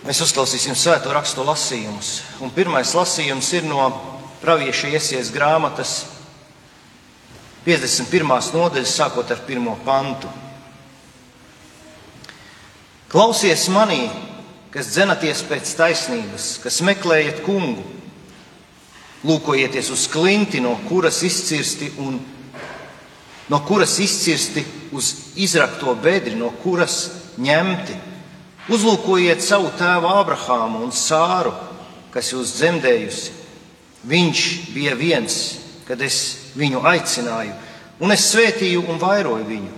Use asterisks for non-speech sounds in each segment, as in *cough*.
Mēs uzklausīsim svēto rakstu lasījumus. Un pirmais lasījums ir no pravieša iesies grāmatas 51. nodaļas, sākot ar 1. pantu. Klausies manī, kas dzenaties pēc taisnības, kas meklējat kungu, lūkojieties uz klinti, no kuras izcirsti un no kuras izcirsti uz izrakto bedri, no kuras ņemti Uzlūkojiet savu tēvu Abrahāmu un Sāru, kas jūs dzemdējusi. Viņš bija viens, kad es viņu aicināju, un es svētīju un vairoju viņu.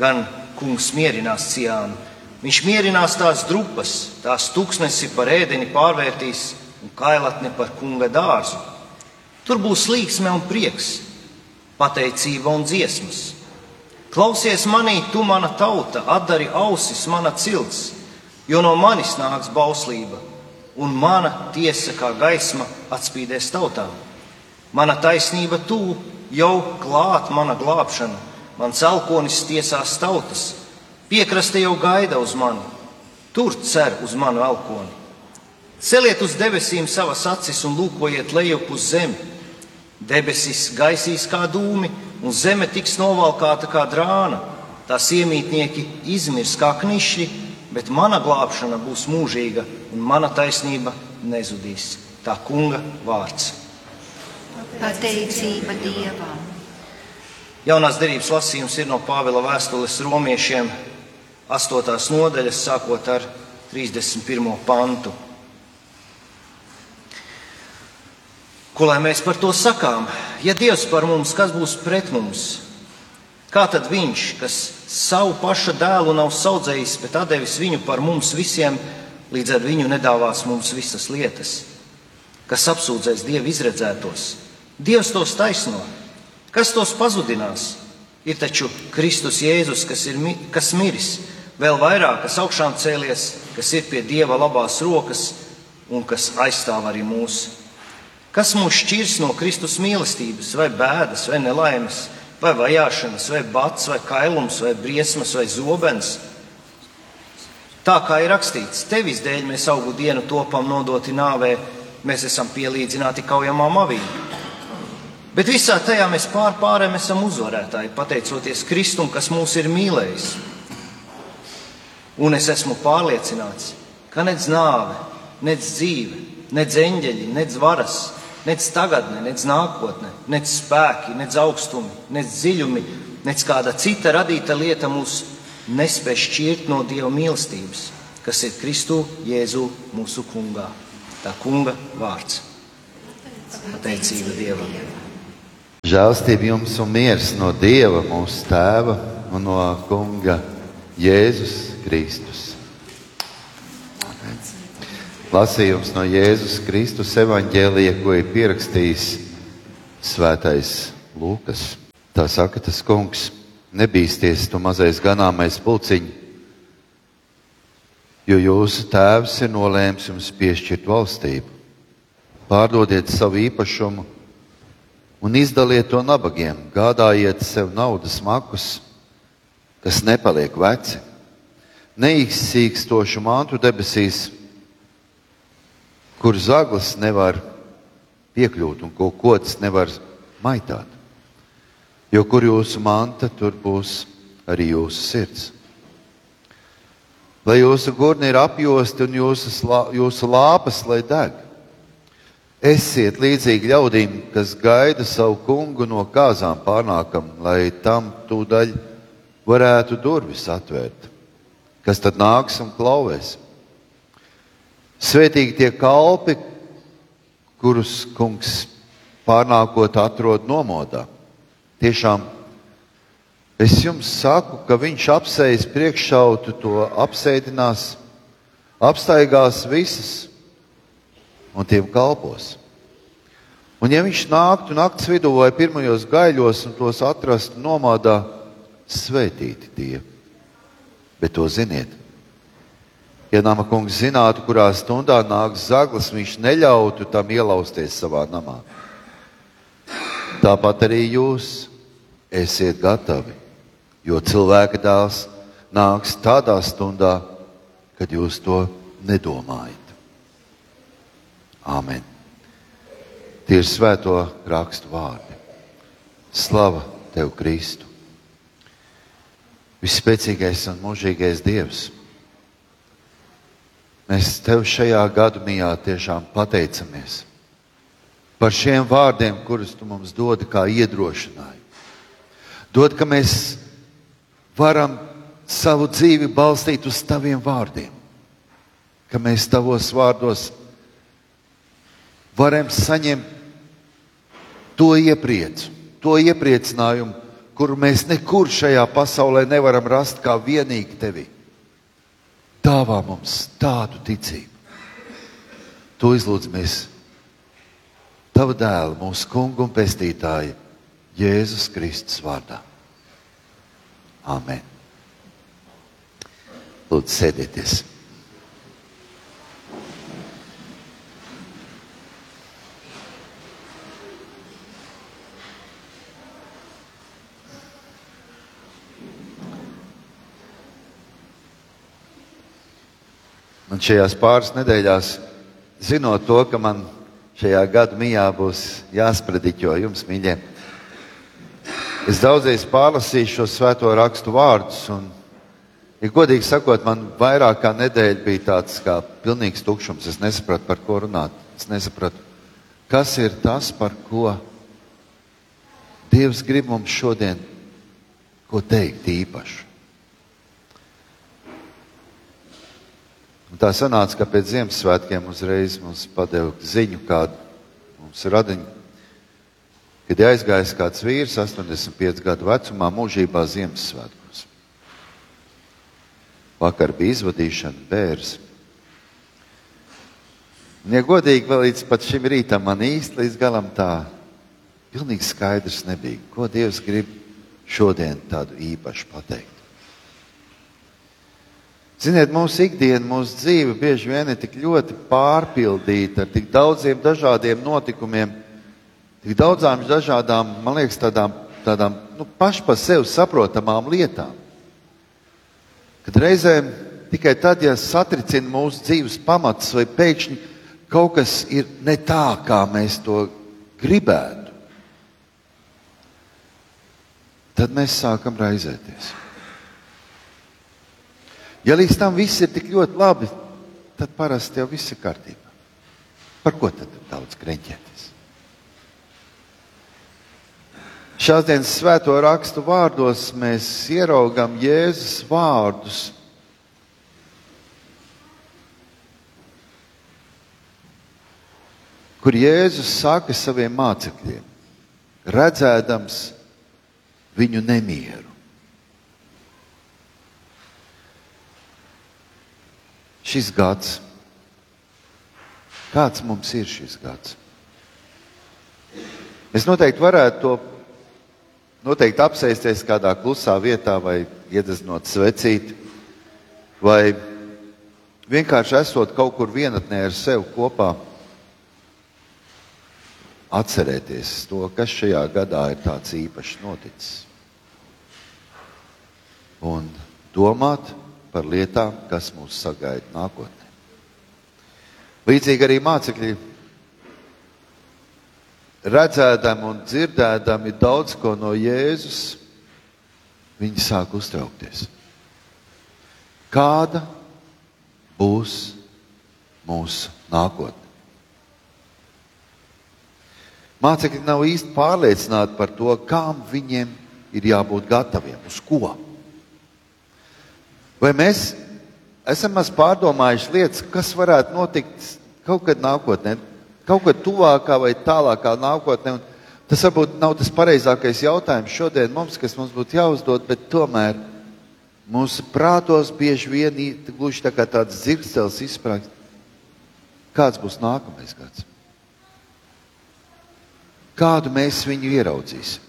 Gan kungs mierinās ciānu, viņš mierinās tās drupas, tās tūkstnesi par ēdeni pārvērtīs un kailatni par kunga dārzu. Tur būs līksme un prieks, pateicība un dziesmas Klausies manī, tu mana tauta, atdari ausis, mana cilts, jo no manis nāks bauslība, un mana tiesa kā gaisma atspīdēs tautām. Mana taisnība tuvu jau klāt mana glābšana, mans alkonis tiesās tautas, piekraste jau gaida uz mani, tur cer uz manu alkoni. Celiet uz debesīm savas acis un lūkojiet lejup uz zemi. Debesis gaisīs kā dūmi, un zeme tiks novalkāta kā drāna. Tās iemītnieki izmirs kā knišļi, bet mana glābšana būs mūžīga, un mana taisnība nezudīs. Tā kunga vārds. Pateicība Dievam. Jaunās derības lasījums ir no Pāvila vēstules romiešiem, 8. nodaļas, sākot ar 31. pantu. Ko lai mēs par to sakām? Ja Dievs par mums, kas būs pret mums? Kā tad Viņš, kas savu paša dēlu nav audzējis, bet devis viņu par mums visiem, līdz ar viņu nedāvās mums visas lietas, kas apsūdzēs Dievu izredzētos? Dievs tos taisno, kas tos pazudinās? Ir taču Kristus Jēzus, kas ir kas miris, vēl vairāk, kas augšām cēlies, kas ir pie Dieva labās rokas un kas aizstāv arī mūsu Kas mūs šķirs no Kristus mīlestības, vai bēdas, vai nelaimes, vai vajāšanas, vai bats, vai kailums, vai briesmas, vai zobens? Tā kā ir rakstīts, tevis dēļ mēs augu dienu topam nodoti nāvē, mēs esam pielīdzināti kaujamām avīm. Bet visā tajā mēs pār pārēm esam uzvarētāji, pateicoties Kristum, kas mūs ir mīlējis. Un es esmu pārliecināts, ka nec nāve, nec dzīve, nec eņģeļi, nec varas, Nec tagadne, nec nākotne, nec spēki, nec augstumi, nec dziļumi, nec kāda cita radīta lieta mūs nespēj šķirt no Dieva mīlestības, kas ir Kristu Jēzu mūsu kungā. Tā kunga vārds. Pateicība Dievam. Žēlstība jums un miers no Dieva, mūsu Tēva un no Kunga Jēzus Kristus. Lasījums no Jēzus Kristus evaņģēlija, ko ir pierakstījis Svētais Lūkas. Tā saka tas kungs, nebīsties tu mazais ganāmais pulciņš, jo jūsu tēvs ir nolēms jums piešķirt valstību. Pārdodiet savu īpašumu un izdaliet to nabagiem, gādājiet sev naudas makus, kas nepaliek veci, neizsīkstošu mantu debesīs kur zaglis nevar piekļūt un ko kods nevar maitāt. Jo kur jūsu manta, tur būs arī jūsu sirds. Lai jūsu gurni ir apjosti un jūsu, slā, jūsu lāpas, lai deg. Esiet līdzīgi ļaudīm, kas gaida savu kungu no kāzām pārnākam, lai tam tūdaļ varētu durvis atvērt. Kas tad nāks un klauvēs? Svētīgi tie kalpi, kurus kungs pārnākot atrod nomodā. Tiešām es jums saku, ka viņš apsējas priekšautu, to apsēdinās, apstaigās visas un tiem kalpos. Un ja viņš nāktu naktas vidū vai pirmajos gaiļos un tos atrastu nomodā, svētīti tie. Bet to ziniet, Ja nama kungs zinātu, kurā stundā nāks zaglis, viņš neļautu tam ielausties savā namā. Tāpat arī jūs esiet gatavi, jo cilvēka dēls nāks tādā stundā, kad jūs to nedomājat. Āmen. Tie ir svēto rakstu vārdi. Slava tev, Kristu! Vispēcīgais un mūžīgais Dievs! Mēs tev šajā gadsimtā tiešām pateicamies par šiem vārdiem, kurus tu mums dod kā iedrošinājumu. Dod, ka mēs varam savu dzīvi balstīt uz taviem vārdiem, ka mēs tavos vārdos varam saņemt to iepriecu, to iepriecinājumu, kuru mēs nekur šajā pasaulē nevaram rast kā vienīgi tevi. Dāvā mums tādu ticību. To izlūdzamies Tava dēla, mūsu kungu un pestītāja, Jēzus Kristus vārdā. Āmen. Lūdzu, sēdieties! Man šajās pāris nedēļās, zinot to, ka man šajā gada mijā būs jāsprediķo jums, mīļie. Es daudzreiz pārlasīju šo svēto rakstu vārdus, un, ja godīgi sakot, man vairāk kā nedēļa bija tāds kā pilnīgs tukšums. Es nesapratu, par ko runāt. Es nesapratu, kas ir tas, par ko Dievs grib mums šodien ko teikt īpaši. Un tā sanāca, ka pēc Ziemassvētkiem uzreiz mums padeva ziņu, kāda mums ir radiņa, kad aizgājis kāds vīrs 85 gadu vecumā mūžībā Ziemassvētkos. Vakar bija izvadīšana bērns. Un, ja godīgi, vēl līdz šim rītam man īsti līdz galam tā pilnīgi skaidrs nebija, ko Dievs grib šodien tādu īpašu pateikt. Ziniet, mūsu ikdiena, mūsu dzīve bieži vien ir tik ļoti pārpildīta ar tik daudziem dažādiem notikumiem, tik daudzām dažādām, man liekas, tādām, tādām nu, pašai par sevi saprotamām lietām. Kad reizēm tikai tad, ja satricina mūsu dzīves pamats vai pēkšņi kaut kas ir ne tā, kā mēs to gribētu, tad mēs sākam raizēties. Ja līdz tam viss ir tik ļoti labi, tad parasti jau viss ir kārtībā. Par ko tad daudz kreņķēties? Šās dienas svēto rakstu vārdos mēs ieraugām Jēzus vārdus. Kur Jēzus saka saviem mācekļiem, redzēdams viņu nemieru. Šis gads. Kāds mums ir šis gads? Es noteikti varētu to noteikti apsēsties kādā klusā vietā, vai iedezinot svecīti, vai vienkārši esot kaut kur vienatnē ar sevi kopā, atcerēties to, kas šajā gadā ir tāds īpašs noticis. Un domāt, par lietām, kas mūs sagaida nākotnē. Līdzīgi arī mācekļi redzēdam un dzirdēdam daudz ko no Jēzus, viņi sāk uztraukties. Kāda būs mūsu nākotne? Mācekļi nav īsti pārliecināti par to, kam viņiem ir jābūt gataviem, uz ko. Vai mēs esam maz pārdomājuši lietas, kas varētu notikt kaut kad nākotnē, kaut kad tuvākā vai tālākā nākotnē? Un tas varbūt nav tas pareizākais jautājums šodien mums, kas mums būtu jāuzdod, bet tomēr mūsu prātos bieži vien gluži tā kā tāds dzirkstels izsprāgst. Kāds būs nākamais gads? Kādu mēs viņu ieraudzīsim?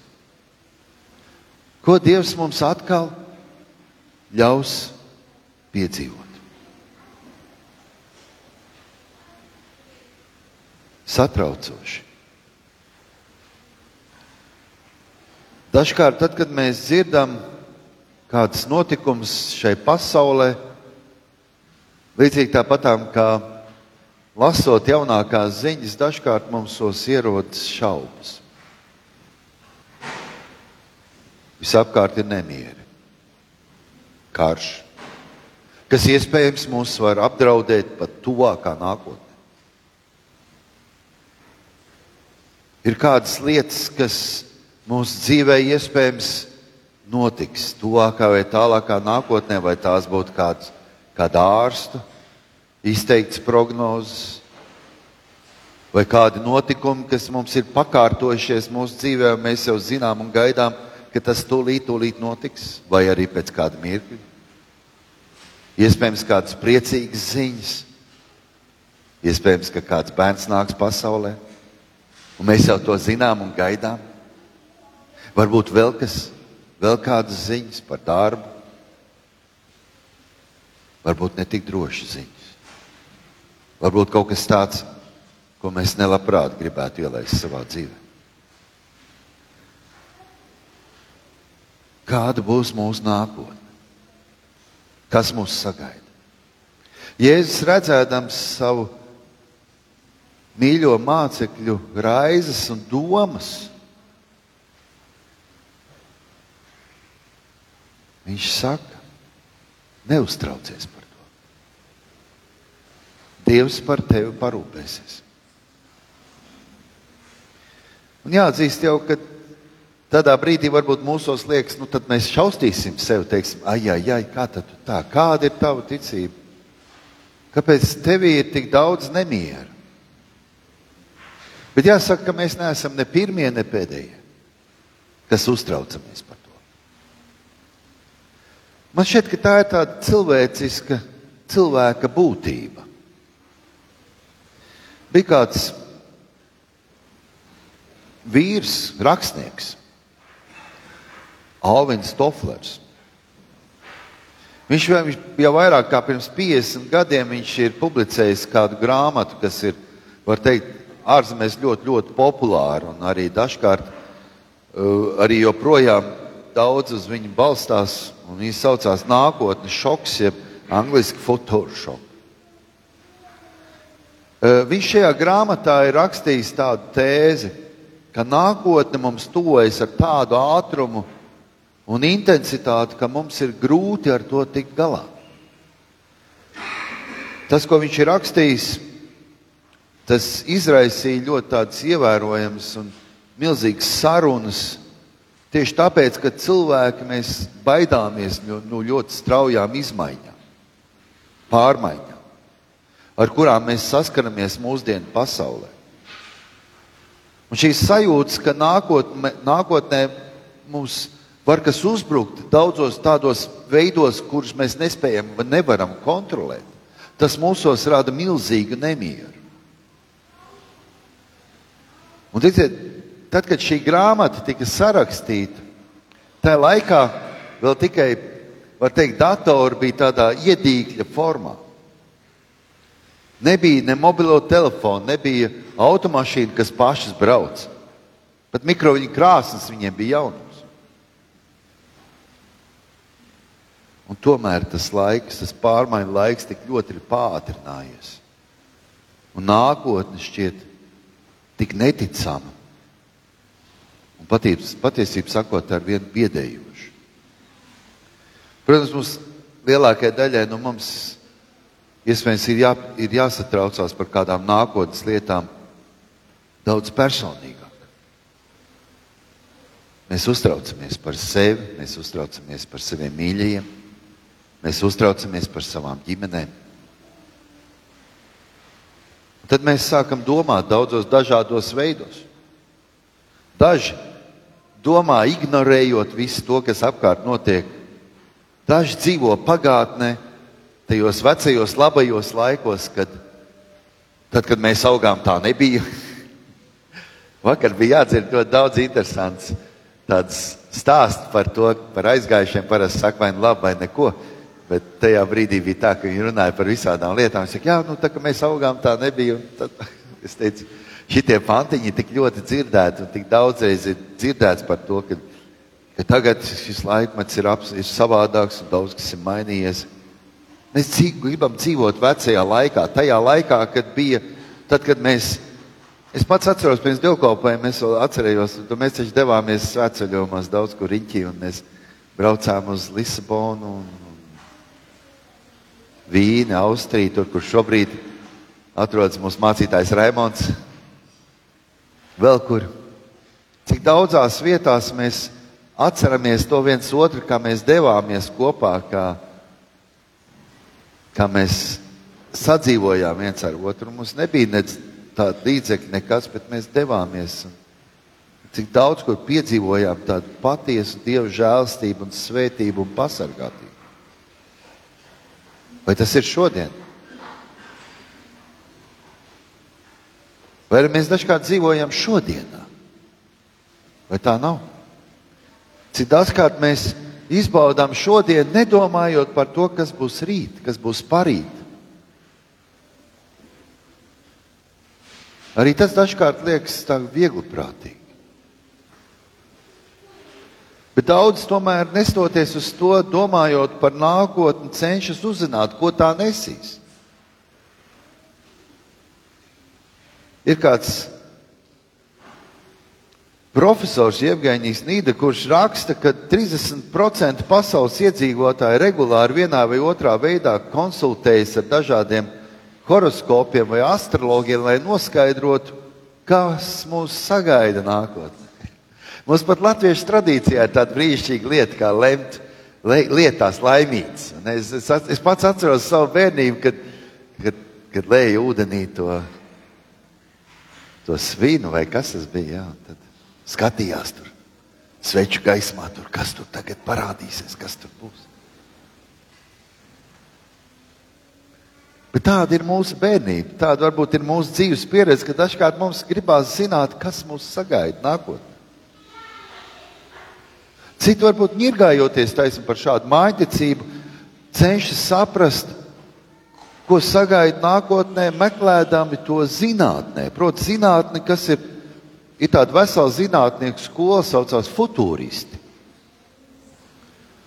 Ko Dievs mums atkal ļaus piedzīvot. Satraucoši. Dažkārt, tad, kad mēs dzirdam kādas notikumus šai pasaulē, Līdzīgi tāpatām kā lasot jaunākās ziņas, dažkārt mums tos ierodas šaubas. Visapkārt ir nemieri, karš, kas iespējams mūs var apdraudēt pat tuvākā nākotnē. Ir kādas lietas, kas mūsu dzīvē iespējams notiks tuvākā vai tālākā nākotnē, vai tās būtu kāds, kāda ārsta izteikts prognozes, vai kādi notikumi, kas mums ir pakārtojušies mūsu dzīvē, un mēs jau zinām un gaidām, ka tas tūlīt, tūlīt notiks, vai arī pēc kāda mirkļa. Iespējams, kādas priecīgas ziņas, iespējams, ka kāds bērns nāks pasaulē, un mēs jau to zinām un gaidām. Varbūt vēl kas, vēl kādas ziņas par darbu, varbūt ne tik drošas ziņas. Varbūt kaut kas tāds, ko mēs nelabprāt gribētu ielaist savā dzīvē. Kāda būs mūsu nākotne? Kas mūs sagaida? Jēzus redzēdams savu mīļo mācekļu raizes un domas, viņš saka, neuztraucies par to. Dievs par tevi parūpēsies. Un jāatzīst jau, ka tādā brīdī varbūt mūsos liekas, nu tad mēs šaustīsim sevi, teiksim, ai, ai, ai, kā tad tā, kāda ir tava ticība? Kāpēc tevī ir tik daudz nemiera? Bet jāsaka, ka mēs neesam ne pirmie, ne pēdējie, kas uztraucamies par to. Man šķiet, ka tā ir tāda cilvēciska cilvēka būtība. Bija kāds vīrs, rakstnieks, Alvins Toflers. Viņš jau vairāk kā pirms 50 gadiem ir publicējis kādu grāmatu, kas ir, var teikt, ārzemēs ļoti, ļoti populāra un arī dažkārt uh, arī joprojām daudz uz viņu balstās. Viņa saucās Nākotnes šoks, jeb angļuiski futūra šoks. Uh, viņš šajā grāmatā ir rakstījis tādu tēzi, ka nākotne mums tuvojas ar tādu ātrumu un intensitāti, ka mums ir grūti ar to tikt galā. Tas, ko viņš ir rakstījis, tas izraisīja ļoti tādas ievērojamas un milzīgas sarunas. Tieši tāpēc, ka cilvēki mēs baidāmies no, no ļoti straujām izmaiņām, pārmaiņām, ar kurām mēs saskaramies mūsdienu pasaulē. Un šīs sajūtas, ka nākotnē, nākotnē mums var kas uzbrukt daudzos tādos veidos, kurus mēs nespējam vai nevaram kontrolēt, tas mūsos rada milzīgu nemieru. Un, ticiet, tad, kad šī grāmata tika sarakstīta, tajā laikā vēl tikai, var teikt, datori bija tādā iedīgļa formā. Nebija ne mobilo telefonu, nebija automašīna, kas pašas brauc. Pat mikroviļņu krāsnes viņiem bija jaunums. Un tomēr tas laiks, tas pārmaiņu laiks tik ļoti ir pātrinājies. Un nākotne šķiet tik neticama. Un patiesībā, patiesībā sakot, ar vienu biedējošu. Protams, mums lielākajai daļai no mums Iespējams, ir, jā, ir jāsatraucās par kādām nākotnes lietām daudz personīgāk. Mēs uztraucamies par sevi, mēs uztraucamies par saviem mīļajiem, mēs uztraucamies par savām ģimenēm. Un tad mēs sākam domāt daudzos dažādos veidos. Daži domā, ignorējot visu to, kas apkārt notiek. Daži dzīvo pagātnē, tajos vecajos labajos laikos, kad, tad, kad mēs augām, tā nebija. *laughs* Vakar bija jādzird ļoti daudz interesants stāstu par to, par aizgājušiem. Parasti saka, vai nu labi, vai neko. Bet tajā brīdī bija tā, ka viņi runāja par visādām lietām. Viņš saka, jā, nu tā kā mēs augām, tā nebija. Un tad *laughs* es teicu, šitie pantiņi tik ļoti dzirdēti un tik daudzreiz ir dzirdēts par to, ka, ka tagad šis laikmets ir, ap, ir savādāks un daudz kas ir mainījies. Mēs gribam dzīvot vecajā laikā, tajā laikā, kad bija, tad, kad mēs, es pats atceros pirms dievkalpojumiem, es vēl atcerējos, tad mēs taču devāmies svētceļojumos daudz kur riņķī, un mēs braucām uz Lisabonu un, un Vīni, Austriju, tur, kur šobrīd atrodas mūsu mācītājs Raimons. Vēl kur. Cik daudzās vietās mēs atceramies to viens otru, kā mēs devāmies kopā, kā, kā mēs sadzīvojām viens ar otru. Mums nebija ne tāda līdzekļa, nekas, bet mēs devāmies. Cik daudz kur piedzīvojām tādu patiesu dievu žēlstību un svētību un pasargātību. Vai tas ir šodien? Vai mēs dažkārt dzīvojam šodienā? Vai tā nav? Cik daudzkārt mēs izbaudām šodienu, nedomājot par to, kas būs rīt, kas būs parīt. Arī tas dažkārt liekas tā viegli prātīgi. Bet daudz tomēr nestoties uz to, domājot par nākotni, cenšas uzzināt, ko tā nesīs. Ir kāds profesors Jevģīnijas Nīda, kurš raksta, ka 30% pasaules iedzīvotāji regulāri vienā vai otrā veidā konsultējas ar dažādiem horoskopiem vai astrologiem, lai noskaidrotu, kas mūs sagaida nākotnē. Mums pat latviešu tradīcijā ir tāda brīnišķīga lieta, kā lemt lietās laimīgs. Es, es, es pats atceros savu bērnību, kad, kad, kad lēju ūdenī to, to svinu, vai kas tas bija. Jā, tad skatījās tur, sveču gaismā, tur, kas tur tagad parādīsies, kas tur būs. Bet tāda ir mūsu bērnība, tāda varbūt ir mūsu dzīves pieredze, ka dažkārt mums gribās zināt, kas mūs sagaida nākotnē. Citi varbūt ņirgājoties taisni par šādu mājticību, cenšas saprast, ko sagaida nākotnē, meklējami to zinātnē. Proti, zinātne, kas ir ir tāda vesela zinātnieku skola, saucās futūristi,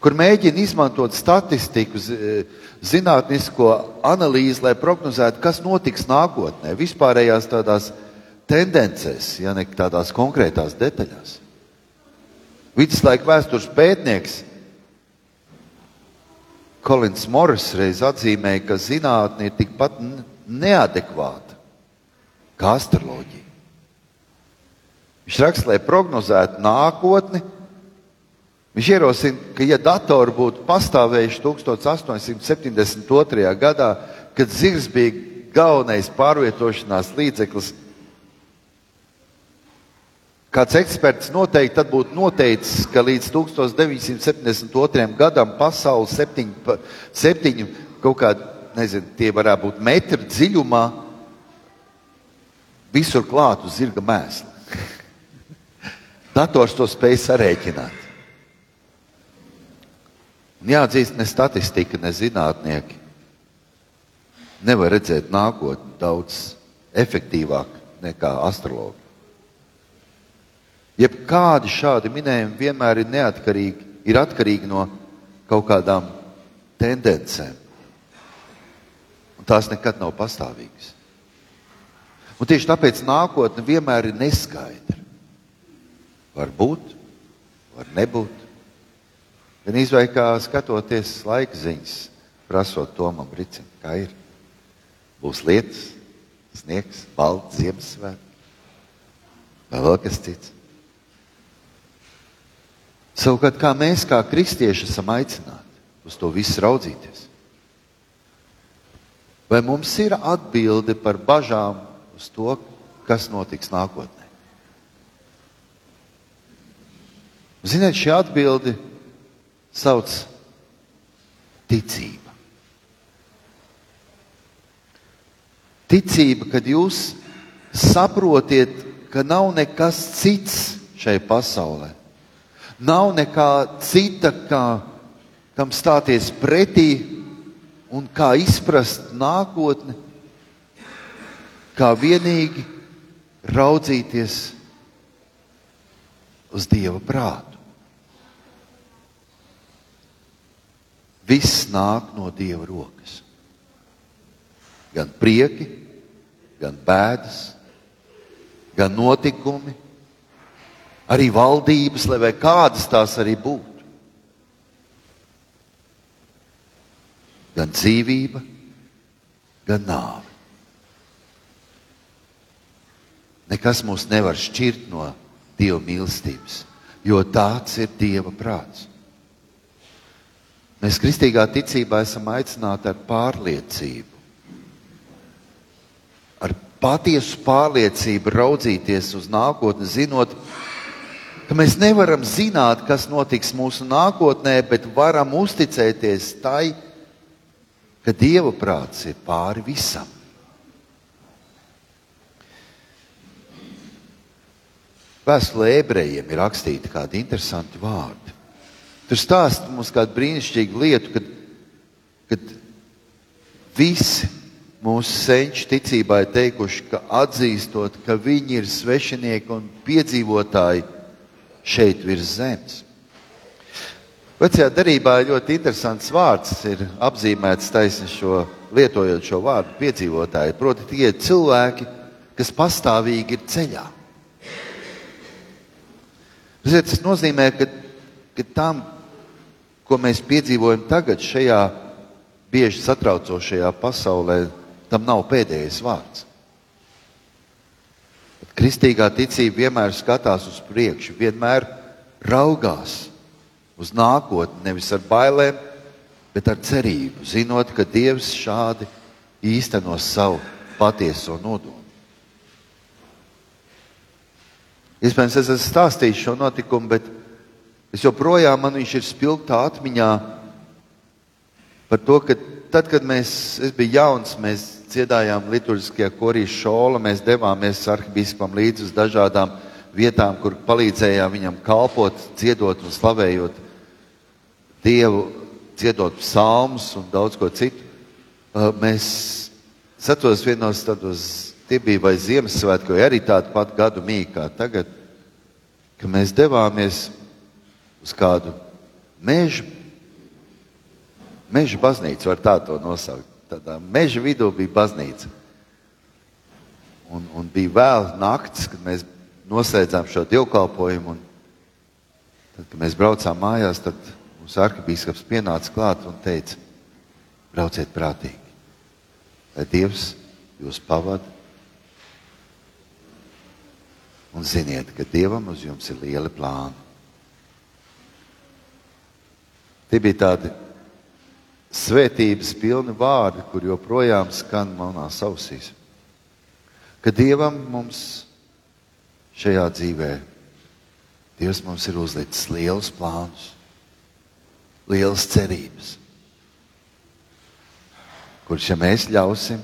kur mēģina izmantot statistiku, zinātnisko analīzi, lai prognozētu, kas notiks nākotnē, vispārējās tādās tendencēs, ja ne tādās konkrētās detaļās. Viduslaika vēstures pētnieks Kolins Morris reiz atzīmēja, ka zinātnē ir tikpat neadekvāta kā astroloģija. Viņš raksta, lai prognozētu nākotni. Viņš ierosina, ka, ja datori būtu pastāvējuši 1872. gadā, kad zirgs bija galvenais pārvietošanās līdzeklis, kāds eksperts noteikti būtu noteicis, ka līdz 1972. gadam pasaule septiņu, septiņu kaut kādā, nezinu, tie varētu būt metri dziļumā, visur klātu zirga mēslu. *laughs* Dators to spēj sarēķināt. Un jāatzīst, ne statistika, ne zinātnieki nevar redzēt nākotni daudz efektīvāk nekā astrologi. Jebkādi šādi minējumi vienmēr ir neatkarīgi, ir atkarīgi no kaut kādām tendencēm. Un tās nekad nav pastāvīgas. Un tieši tāpēc nākotne vienmēr ir neskaidra. Var būt, var nebūt. Gan izvēlēt, kā skatoties laika ziņas, prasot Tomam Brīsam, kā ir. Būs lietas, sniegs, balts, Ziemassvētku, vai vēl kas cits. Savukārt, kā mēs, kā kristieši, esam aicināti uz to visu raudzīties. Vai mums ir atbilde par bažām uz to, kas notiks nākotnē? Ziniet, šī atbilde sauc ticība. Ticība, kad jūs saprotiet, ka nav nekas cits šai pasaulē. Nav nekā cita, kā, kam stāties pretī un kā izprast nākotni, kā vienīgi raudzīties uz Dieva prātu. Viss nāk no Dieva rokas. Gan prieki, gan bēdas, gan notikumi, arī valdības, lai vai kādas tās arī būtu. Gan dzīvība, gan nāve. Nekas mūs nevar šķirt no Dieva mīlestības, jo tāds ir Dieva prāts. Mēs kristīgā ticībā esam aicināti ar pārliecību, ar patiesu pārliecību raudzīties uz nākotni, zinot, ka mēs nevaram zināt, kas notiks mūsu nākotnē, bet varam uzticēties tai, ka Dieva prāts ir pāri visam. Vēstulē ebrejiem ir rakstīti kādi interesanti vārdi. Tur stāsta mums kādu brīnišķīgu lietu, kad, kad visi mūsu senči ticībā ir teikuši, ka atzīstot, ka viņi ir svešinieki un piedzīvotāji šeit virs zemes. Vecajā darbā ļoti interesants vārds ir apzīmēts taisni šo, lietojot šo vārdu piedzīvotāji. Proti, tie ir cilvēki, kas pastāvīgi ir ceļā. Ziniet, tas nozīmē, ka, ka tam, ko mēs piedzīvojam tagad, šajā bieži satraucošajā pasaulē, tam nav pēdējais vārds. Kristīgā ticība vienmēr skatās uz priekšu, vienmēr raugās uz nākotni, nevis ar bailēm, bet ar cerību, zinot, ka Dievs šādi īstenos savu patieso nodomu. Iespējams, es esmu stāstījis šo notikumu, bet es joprojām man viņš ir spilgtā atmiņā par to, ka tad, kad mēs, es biju jauns, mēs dziedājām liturģiskajā korī šola, mēs devāmies arhibiskupam līdzi uz dažādām vietām, kur palīdzējām viņam kalpot, dziedot un slavējot Dievu, dziedot psalmus un daudz ko citu. Mēs satos vienos tādos Tie bija vai Ziemassvētku, vai arī tādu pat gadu mīkā kā tagad, ka mēs devāmies uz kādu mežu, meža baznīcu, var tā to nosaukt. Tādā meža vidū bija baznīca. Un, un bija vēl naktis, kad mēs noslēdzām šo dievkalpojumu. Tad, kad mēs braucām mājās, tad mums arhibīskaps pienāca klāt un teica, brauciet prātīgi, lai Dievs jūs pavada Un ziniet, ka Dievam uz jums ir lieli plāni. Tie bija tādi svētības pilni vārdi, kur joprojām skan manās ausīs. Ka Dievam mums šajā dzīvē, Dievs mums ir uzlicis lielus plānus, lielas cerības, kurš, ja mēs ļausim,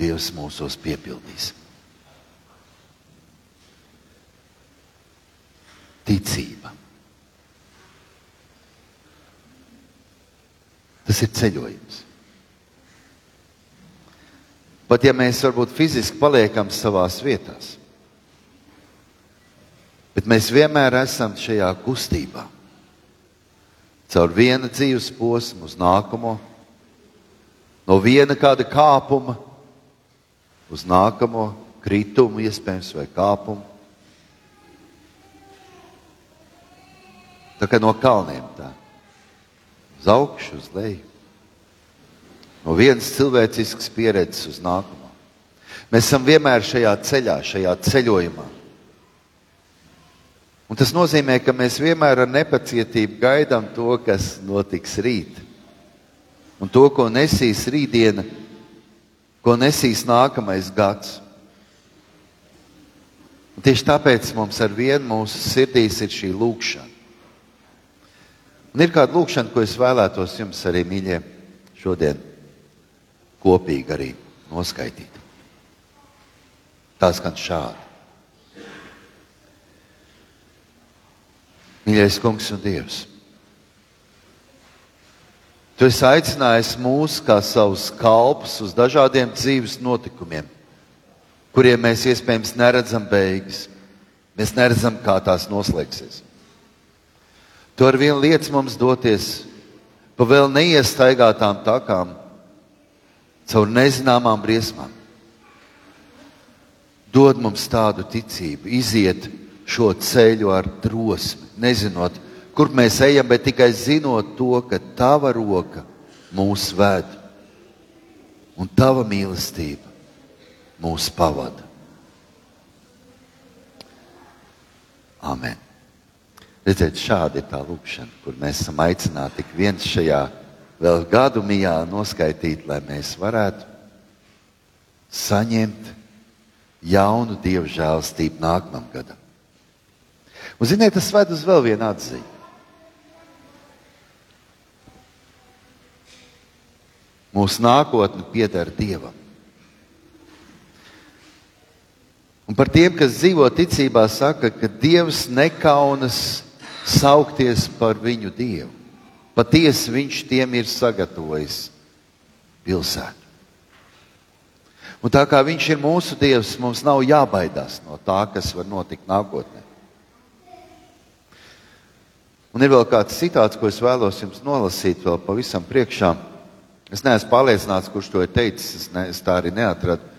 Dievs mūsos piepildīs. ticība. Tas ir ceļojums. Pat ja mēs varbūt fiziski paliekam savās vietās, bet mēs vienmēr esam šajā kustībā. Caur vienu dzīves posmu uz nākamo, no viena kāda kāpuma uz nākamo kritumu, iespējams, vai kāpumu. Tā kā no kalniem tā. Uz augšu, uz leju. No vienas cilvēciskas pieredzes uz nākamo. Mēs esam vienmēr šajā ceļā, šajā ceļojumā. Un tas nozīmē, ka mēs vienmēr ar nepacietību gaidām to, kas notiks rīt. Un to, ko nesīs rītdiena, ko nesīs nākamais gads. Un tieši tāpēc mums ar vienu mūsu sirdīs ir šī lūkšana. Un ir kāda lūkšana, ko es vēlētos jums arī, mīļie, šodien kopīgi arī noskaidrot. Tā skan šādi. Mīļais kungs un dievs, tu esi aicinājis mūs kā savus kalpus uz dažādiem dzīves notikumiem, kuriem mēs iespējams neredzam beigas. Mēs neredzam, kā tās noslēgsies. Tu ar vienu lietu mums doties pa vēl neiestaigātām takām, caur nezināmām briesmām. Dod mums tādu ticību, iziet šo ceļu ar drosmi, nezinot, kur mēs ejam, bet tikai zinot to, ka tava roka mūs ved un tava mīlestība mūs pavada. Amen. Redziet, šāda ir tā lūkšana, kur mēs esam aicināti tik viens šajā vēl gadu mijā noskaitīt, lai mēs varētu saņemt jaunu dievu žēlstību nākamam gadam. Un, ziniet, tas ved uz vēl vienu atziņu. Mūsu nākotne pieder Dievam. Un par tiem, kas dzīvo ticībā, saka, ka Dievs nekaunas saukties par viņu Dievu. Patiesi Viņš tiem ir sagatavojis pilsētu. Un tā kā Viņš ir mūsu Dievs, mums nav jābaidās no tā, kas var notikt nākotnē. Un ir vēl kāds citāts, ko es vēlos jums nolasīt vēl pavisam priekšā. Es neesmu pārliecināts, kurš to ir teicis. Es, ne, es tā arī neatradu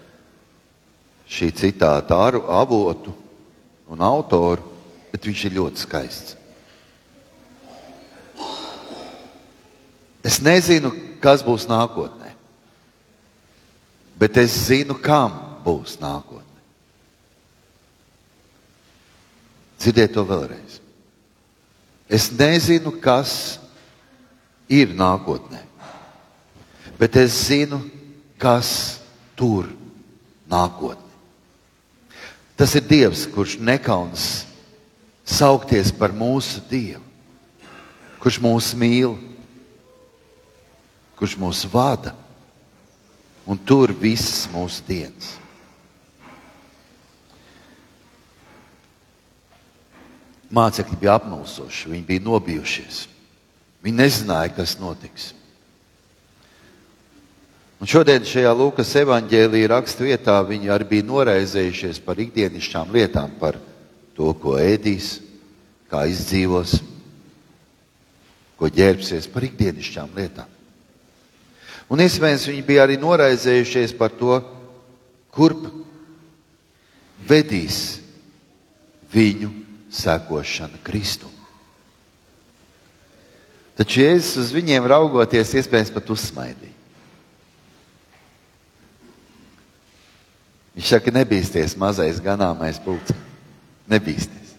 šī citāta avotu un autoru, bet viņš ir ļoti skaists. Es nezinu, kas būs nākotnē, bet es zinu, kam būs nākotnē. Dzirdēt to vēlreiz. Es nezinu, kas ir nākotnē, bet es zinu, kas tur nākotnē. Tas ir Dievs, kurš nekaunas saukties par mūsu Dievu, kurš mūs mīl, kurš mūs vada un tur visas mūsu dienas. Mācekļi bija apmulsoši, viņi bija nobijušies. Viņi nezināja, kas notiks. Un šodien šajā Lūkas evanģēlīja raksturvietā viņi arī bija noraizējušies par ikdienišķām lietām, par to, ko ēdīs, kā izdzīvos, ko ģērbsies, par ikdienišķām lietām. Un iespējams viņi bija arī noraizējušies par to, kurp vedīs viņu sekošana Kristum. Taču Jēzus uz viņiem raugoties, iespējams pat uzsmaidīja. Viņš saka, nebīsties, mazais ganāmais pulcē. Nebīsties.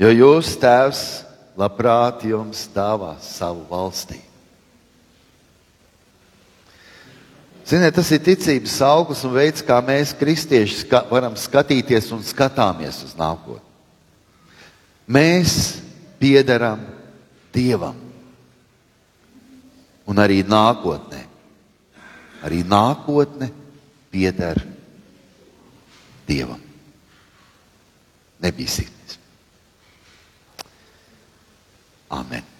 Jo jūs, tēvs, labprāt jums dāvās savu valstību. Ziniet, tas ir ticības augurs un veids, kā mēs, kristieši, ska varam skatīties un skatāmies uz nākotni. Mēs piederam Dievam un arī nākotnē. Arī nākotne pieder Dievam. Nebīsieties. Amen.